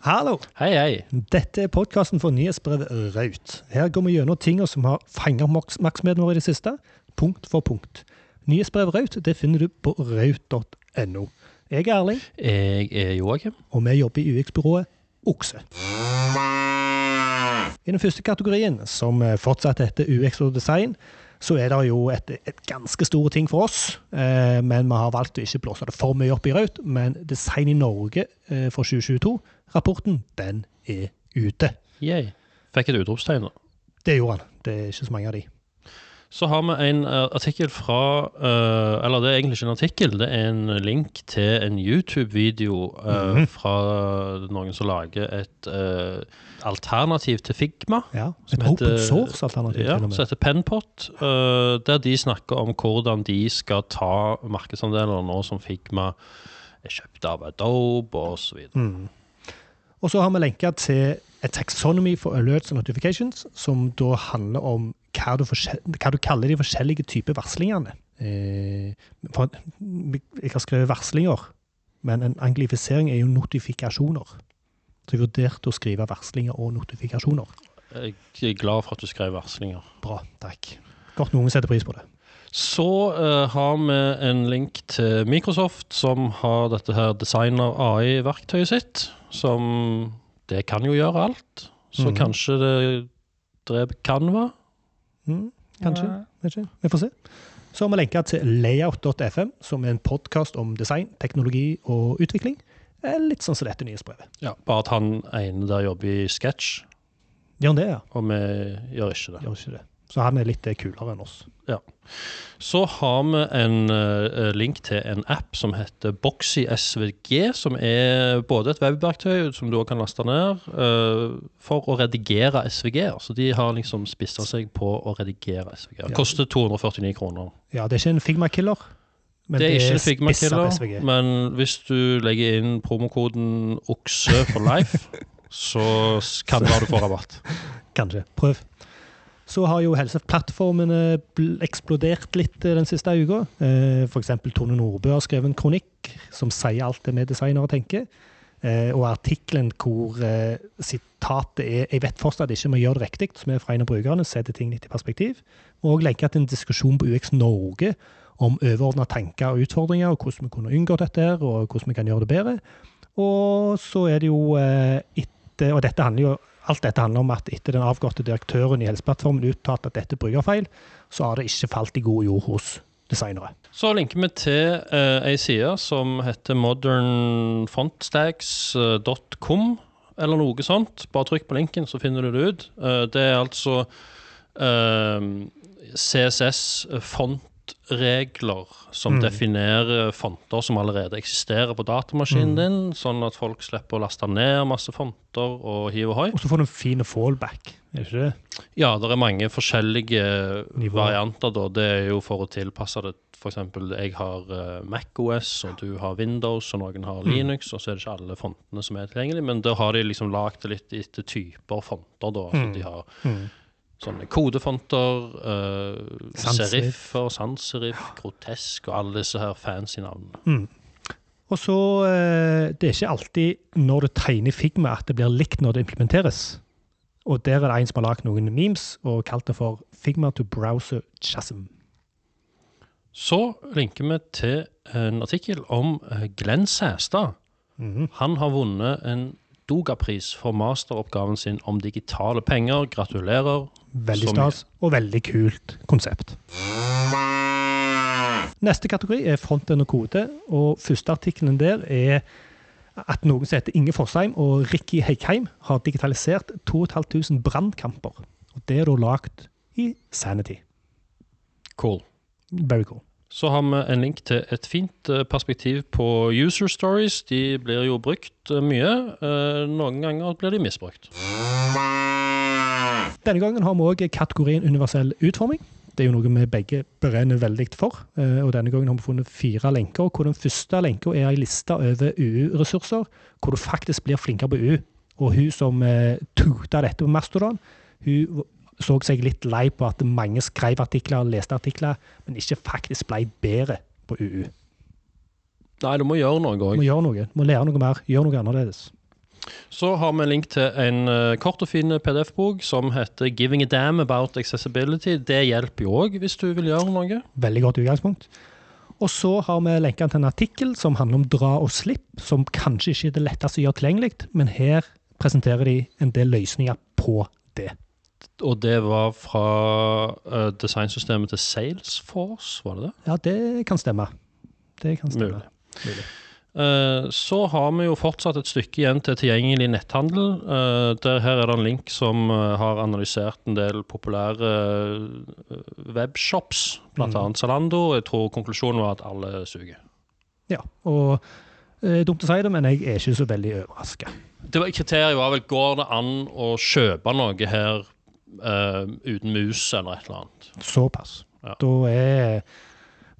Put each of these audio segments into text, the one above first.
Hallo! Hei, hei. Dette er podkasten for nyhetsbrevet Raut. Her går vi gjennom tinga som har fanga oppmerksomheten vår i det siste, punkt for punkt. Nyhetsbrevet Raut det finner du på raut.no. Jeg er Erling, Jeg er Joakim. og vi jobber i UX-byrået Okse. I den første kategorien, som fortsatt heter UX og design, så er det jo et, et ganske store ting for oss. Eh, men vi har valgt å ikke blåse det for mye opp i Raut. Men Design i Norge eh, for 2022-rapporten, den er ute. Yay. Fikk et utropstegn. da. Det gjorde han. Det er ikke så mange av de. Så har vi en eh, artikkel fra eh, Eller det er egentlig ikke en artikkel, det er en link til en YouTube-video mm -hmm. fra noen som lager et uh, alternativ til Figma. Ja, Et open source-alternativ Ja, som heter Penpot, Uh, der de snakker om hvordan de skal ta markedsandeler nå som Figma er kjøpt av Adobe osv. Mm. Og så har vi lenka til a taxonomy for alerts and notifications, som da handler om hva du, hva du kaller de forskjellige typer varslingene. Eh, for, jeg har skrevet varslinger, men en anglifisering er jo notifikasjoner. Så jeg vurderte å skrive varslinger og notifikasjoner. Jeg er glad for at du skrev varslinger. Bra, takk. Godt noen setter pris på det. Så uh, har vi en link til Microsoft, som har dette her designer AI-verktøyet sitt. Som Det kan jo gjøre alt. Så mm. kanskje det drev Canva? Mm, kanskje. Ikke. Vi får se. Så har vi lenka til layout.fm, som er en podkast om design, teknologi og utvikling. Eh, Litt sånn som dette nyhetsbrevet. Ja. Bare at han ene der jobber i Sketch, Gjør han det, ja? og vi gjør ikke det. Gjør ikke det. Så han er litt kulere enn oss. Så har vi en uh, link til en app som heter Boxy SVG, som er både et webverktøy som du også kan laste ned, uh, for å redigere SVG-er. Så de har liksom spissa seg på å redigere SVG-er. Ja. Koster 249 kroner. Ja, det er ikke en Figma-killer. Men det er ikke en Figma-killer, men hvis du legger inn promokoden OKSE for life, så kan det være du får rabatt. Kanskje. Prøv. Så har jo helseplattformene eksplodert litt eh, den siste uka. F.eks. For eksempel Tone Nordbø har skrevet en kronikk som sier alt det vi designere tenker. Eh, Og artikkelen hvor eh, sitatet er 'Jeg vet fortsatt ikke om jeg gjør det riktig', som er fra en av brukerne, setter ting litt i perspektiv. Og legger til en diskusjon på UX Norge om overordna tanker og utfordringer, og hvordan vi kunne unngå dette, her, og hvordan vi kan gjøre det bedre. Og så er det jo eh, etter Og dette handler jo Alt dette handler om at etter den avgåtte direktøren i Helseplattformen uttalte at dette er brukerfeil, så har det ikke falt i god jord hos designere. Så linker vi til uh, ei side som heter modernfontstags.com, eller noe sånt. Bare trykk på linken, så finner du det ut. Eh, det er altså CSS-fontregler som Mm. definerer fonter som allerede eksisterer på datamaskinen Mm. din, sånn at folk slipper å laste ned masse fonter og hiv og hoi. Og så får du en fin fallback, er det ikke det? Ja, det er mange forskjellige Nivå. varianter. da. Det er jo for å tilpasse det. Eksempel, jeg har uh, MacOS, og du har Windows, og noen har Mm. Linux, og så er det ikke alle fontene som er tilgjengelige. Men da har de liksom lagd det litt etter typer fonter, da. Altså, de har Mm. Sånne kodefonter, uh, serif. seriffer, sans-serif, grotesk, og alle disse her fancy navnene. Mm. Og så uh, Det er ikke alltid når du tegner Figma at det blir likt når det implementeres. Og der er det en som har lagd noen memes og kalt det for Figma to browser chasm. Så linker vi til en artikkel om eh, Glenn Sæstad. Mhm. Han har vunnet en Doga-pris for masteroppgaven sin om digitale penger. Gratulerer. Veldig stas og veldig kult konsept. Neste kategori er fronten og kode, og første artikkelen der er at noen som heter Inge Fossheim og Ricky Heikheim har digitalisert 2500 brannkamper. Og Det er da lagd i Sanity. Cool. Very cool. Så har vi en link til et fint eh, perspektiv på user stories. De blir jo brukt eh, mye. Eh, Noen ganger blir de misbrukt. Denne gangen har vi òg kategorien universell utforming. Det er jo noe vi begge brenner veldig for. Og denne gangen har vi funnet fire lenker. hvor Den første lenka er ei liste over UU-ressurser, hvor du faktisk blir flinkere på UU. Og hun som tuta dette på Mastodon, hun så seg litt lei på at mange skrev artikler og leste artikler, men ikke faktisk ble bedre på UU. Nei, du må gjøre noe òg. må gjøre noe. Du må lære noe mer. Gjøre noe annerledes. Så har vi en link til en eh, kort og fin PDF-bok som heter 'Giving a damn about accessibility'. Det hjelper jo òg hvis du vil gjøre noe. Veldig godt utgangspunkt. Og så har vi lenka til en artikkel som handler om dra og slipp, som kanskje ikke er det letteste å gjøre tilgjengelig, men her presenterer de en del løsninger på det. Og det var fra uh, designsystemet til Salesforce, var det det? Ja, det kan stemme. Det kan stemme. Mulig. Mulig. Eh, så har vi jo fortsatt et stykke igjen til tilgjengelig netthandel. Eh, der her er det en link som har analysert en del populære webshops, blant Mm. Zalando. Jeg tror konklusjonen var at alle suger. Ja, og dumt å si det, men jeg er ikke så veldig overraska. Det var, kriteriet var vel går det an å kjøpe noe her eh, uten mus eller et eller annet. Såpass. Ja. Da, er,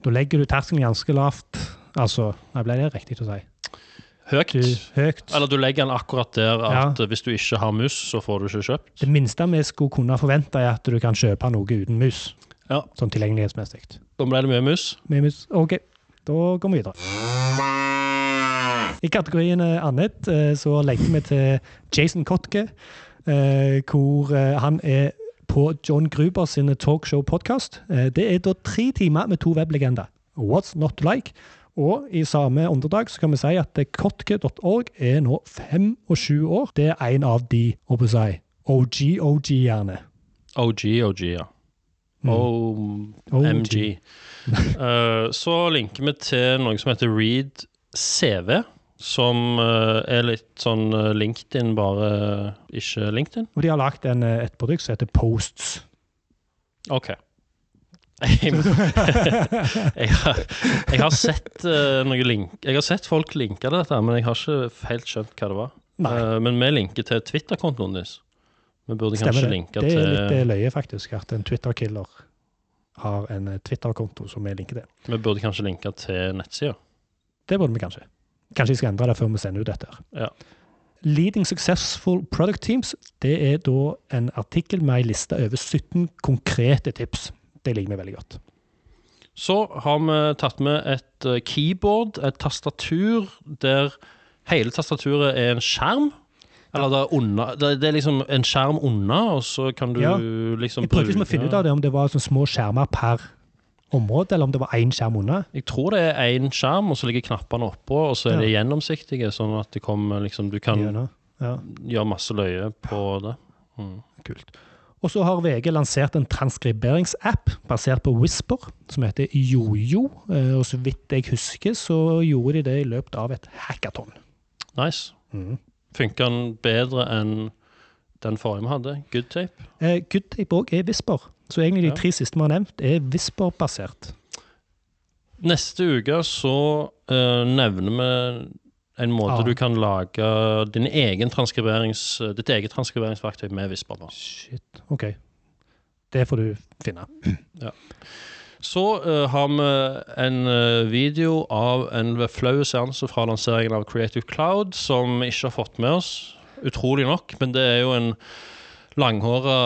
da legger du terskelen ganske lavt. Altså, nei, ble det riktig å si? Høyt. Du, høyt. Eller du legger den akkurat der at Ja. eh, hvis du ikke har mus, så får du ikke kjøpt. Det minste vi skulle kunne forvente, er at du kan kjøpe noe uten mus. Ja. Sånn tilgjengelighetsmessig. Da ble det mye mus. Mye mus. OK, da går vi videre. I kategorien eh, annet så legger vi til Jason Kotke, hvor eh, han er på John Gruber sin talkshow-podkast. Det er da tre timer med to weblegender. What's not to like? Og i samme åndedrag så kan vi si at kotke.org er nå 25 år. Det er en av de, håper jeg, OG-OG-erne. OG, OG, ja. Mm. OMG. Eh, så linker vi til noe som heter Read CV, som eh, er litt sånn eh, LinkedIn, bare ikke LinkedIn. Og de har lagd eh, et produkt som heter Posts. OK. jeg, jeg, har, jeg har sett eh, noe link Jeg har sett folk linke til dette, men jeg har ikke helt skjønt hva det var. Nei, Eh, men vi linker til Twitter-kontoen deres. Vi burde stemmer kanskje det. linke Det er litt til eh, løye, faktisk, at en Twitter-killer har en eh, Twitter-konto som vi linker til. Vi burde kanskje linke til nettsida. Det burde vi kanskje. Kanskje jeg skal endre det før vi sender ut dette. her. Ja. Leading Successful Product Teams det er da en artikkel med ei liste over 17 konkrete tips. Det liker vi veldig godt. Så har vi tatt med et eh, keyboard, et tastatur, der hele tastaturet er en skjerm. Eller det er, under, det er liksom en skjerm unna, og så kan du Ja. liksom Jeg prøvde liksom å finne ut av det om det var små skjermer per område, eller om det var én skjerm unna. Jeg tror det er én skjerm, og så ligger knappene oppå, og så er de gjennomsiktige, sånn at det kommer liksom Du kan. Ja, gjøre masse løye på det. Mm. kult. Og så har VG lansert en transkriberingsapp basert på Whisper, som heter Jojo. Eh, Og så vidt jeg husker, så gjorde de det i løpet av et hackathon. Nice. Mm. Funker den bedre enn den forrige vi hadde? Good tape? Eh, Goodtape òg er Whisper, så egentlig de Ja. tre siste vi har nevnt, er Whisper-basert. Neste uke så eh, nevner vi en måte Ja. du kan lage din egen transkriberings, ditt eget transkriberingsverktøy med Whisper. på. Shit, OK. Det får du finne. Så uh, har vi en uh, video av en flau seanse fra lanseringen av Creative Cloud som vi ikke har fått med oss, utrolig nok. Men det er jo en langhåra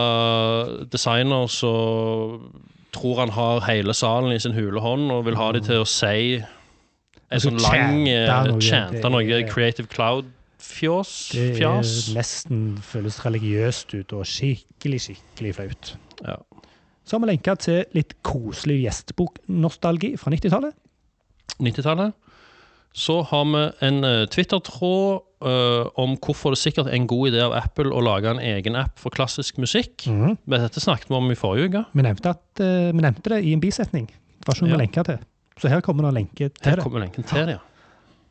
designer som tror han har hele salen i sin hule hånd og vil ha de til å si en Altså, sånn lang chante noe, chante noe Creative Cloud-fjås. Det er nesten føles religiøst ut og skikkelig, skikkelig flaut. Ja. Så har vi lenka til litt koselig gjesteboknostalgi fra 90-tallet. 90-tallet. Så har vi en eh, Twitter-tråd uh, om hvorfor det sikkert er en god idé av Apple å lage en egen app for klassisk musikk. Men Dette snakket vi om i forrige uke. Vi, nevnte at, uh, vi nevnte det i en bisetning. Det var ikke noe Ja. vi lenka til. Så her kommer det en lenke til Her det. kommer lenken til det. ja.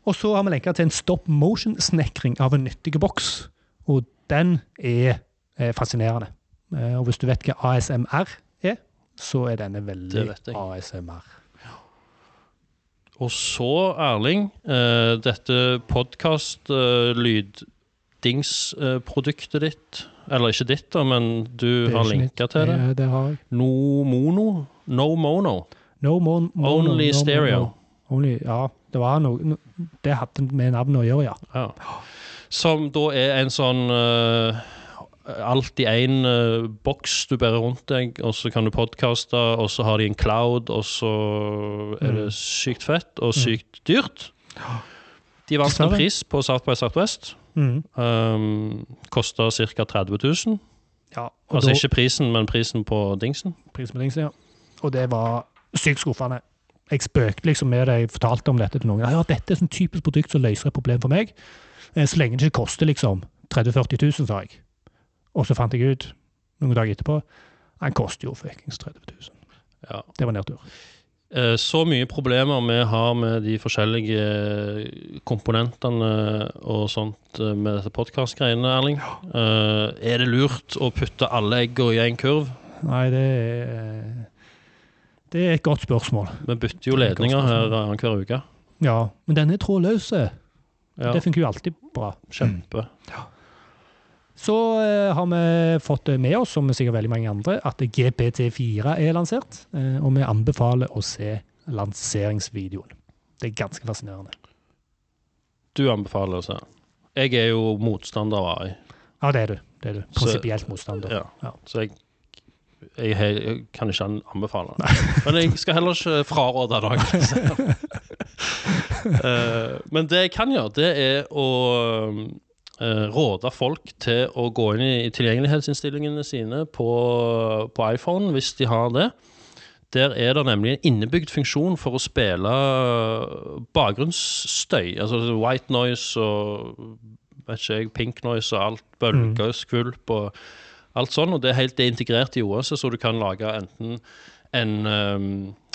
Og så har vi lenka til en stop motion-snekring av en nyttig boks. Og den er er fascinerende. Og hvis du vet hva ASMR er, så er denne veldig. ASMR. Og så, Erling, eh, dette podkast-lydingsproduktet ditt Eller ikke ditt, da, men du har linka til det. Det har jeg. No mono? No mono. No mon, mono, Only no stereo. mono. Only, ja, det var noe no- Det hadde med navnet å gjøre, ja. Ja. Som da er en sånn uh, Alt i én boks du bærer rundt deg, og så kan du podkaste, og så har de en cloud, og så er det Mm. sykt fett og sykt dyrt. De vant en pris på South by Southwest. Mm. Um, Kosta ca. 30 000. Ja, Altså da, ikke prisen, men prisen på dingsen. prismelding, ja. Og det var sykt skuffende. Jeg spøkte liksom med det, jeg fortalte om dette til noen. Ja, dette er sånn typisk produkt som løser et problem for meg. Eh, Så lenge det ikke koster liksom 30 000-40 000, sa jeg. Og så fant jeg ut noen dager etterpå han koster jo fuckings 30 000. Ja. Det var nedtur. Eh, Så mye problemer vi har med de forskjellige komponentene og sånt eh, med dette podkast-greiene, Erling. Ja. Er det lurt å putte alle eggene i én kurv? Nei, det er Det er et godt spørsmål. Vi bytter jo er ledninger her annenhver uke. Ja, men denne er trådløs. Ja, Det funker jo alltid bra. kjempe. Så eh, har vi fått med oss, som sikkert veldig mange andre, at GPT4 er lansert. eh, og vi anbefaler å se lanseringsvideoen. Det er ganske fascinerende. Du anbefaler å se. Jeg er jo motstander av AI. Ja, det er du. Det er du. Prinsipielt motstander. Ja. Ja. Så jeg, jeg, jeg kan ikke anbefale det. Men jeg skal heller ikke fraråde det. uh, Men det jeg kan gjøre, det er å eh, råde folk til å gå inn i tilgjengelighetsinnstillingene sine på, på iPhone, hvis de har det. Der er det nemlig en innebygd funksjon for å spille bakgrunnsstøy. Altså white noise og vet ikke jeg, pink noise og alt. Bølger, skvulp og alt sånn. Og det er helt det er integrert i OS, så du kan lage enten en, um,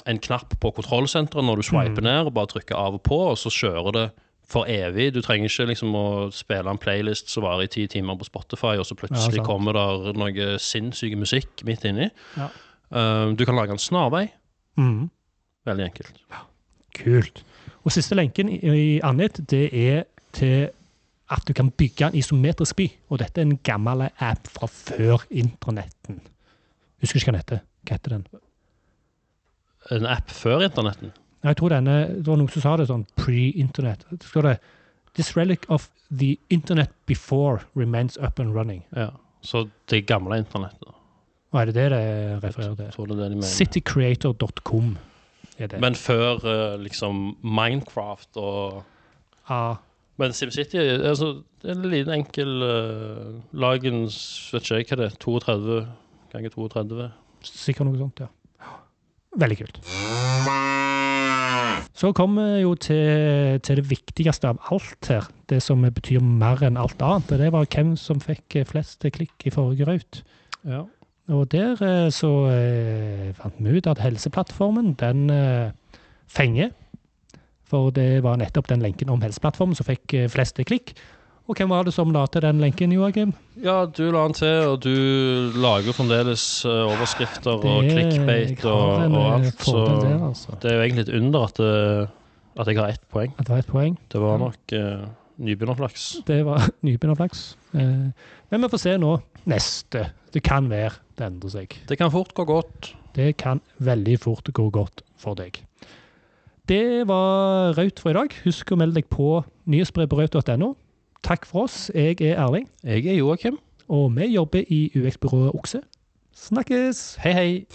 en knapp på kontrollsenteret når du swiper ned, og bare trykker av og på, og så kjører det for evig. Du trenger ikke liksom å spille en playlist som varer i ti timer på Spotify, og så plutselig ja, kommer der noe sinnssyk musikk midt inni. Ja. Um, du kan lage en snarvei. Mm. Veldig enkelt. Kult. Og siste lenken i i Annit, det er til at du kan bygge en isometrisk by. Og dette er en gammel app fra før intronetten. Husker ikke hva den heter. Hva heter den? En app før internetten. Jeg tror denne, Det var noen som sa det sånn pre-internett. Det står det This relic of the internet before remains up and running. Ja. Så det gamle internettet. Hva er det det det refererer til? Så det det. Citycreator.com er det. Men før eh, liksom Minecraft og ah, Men SimCity altså, det er en liten enkel uh, lagens Vet ikke jeg hva det er. 32 ganger 32. sikkert noe sånt, ja. Veldig kult. Så kommer vi jo til, til det viktigste av alt her. Det som betyr mer enn alt annet. og Det var hvem som fikk flest klikk i forrige raut. Ja. Og der eh, så eh, fant vi ut at Helseplattformen, den eh, fenger. For det var nettopp den lenken om Helseplattformen som fikk eh, flest klikk. Og hvem var det som la til den lenken, Joakim? ja, du la den til, og du lager fremdeles eh, overskrifter og Det- clickbait og, en, og eh, alt. Så der, altså. det er jo egentlig et under at, det, at jeg har ett poeng. At det var et poeng. Det var nok uh, nybegynnerflaks. Det var nybegynnerflaks. Eh, men vi får se nå. Neste. Det kan være det endrer seg. Det kan fort gå godt. Det kan veldig fort gå godt for deg. Det var Raut for i dag. Husk å melde deg på nyhetsbrev på raut.no. Takk for oss. Jeg er Erling, Jeg er Joakim. og vi jobber i UX-byrået Okse. Snakkes! Hei, hei.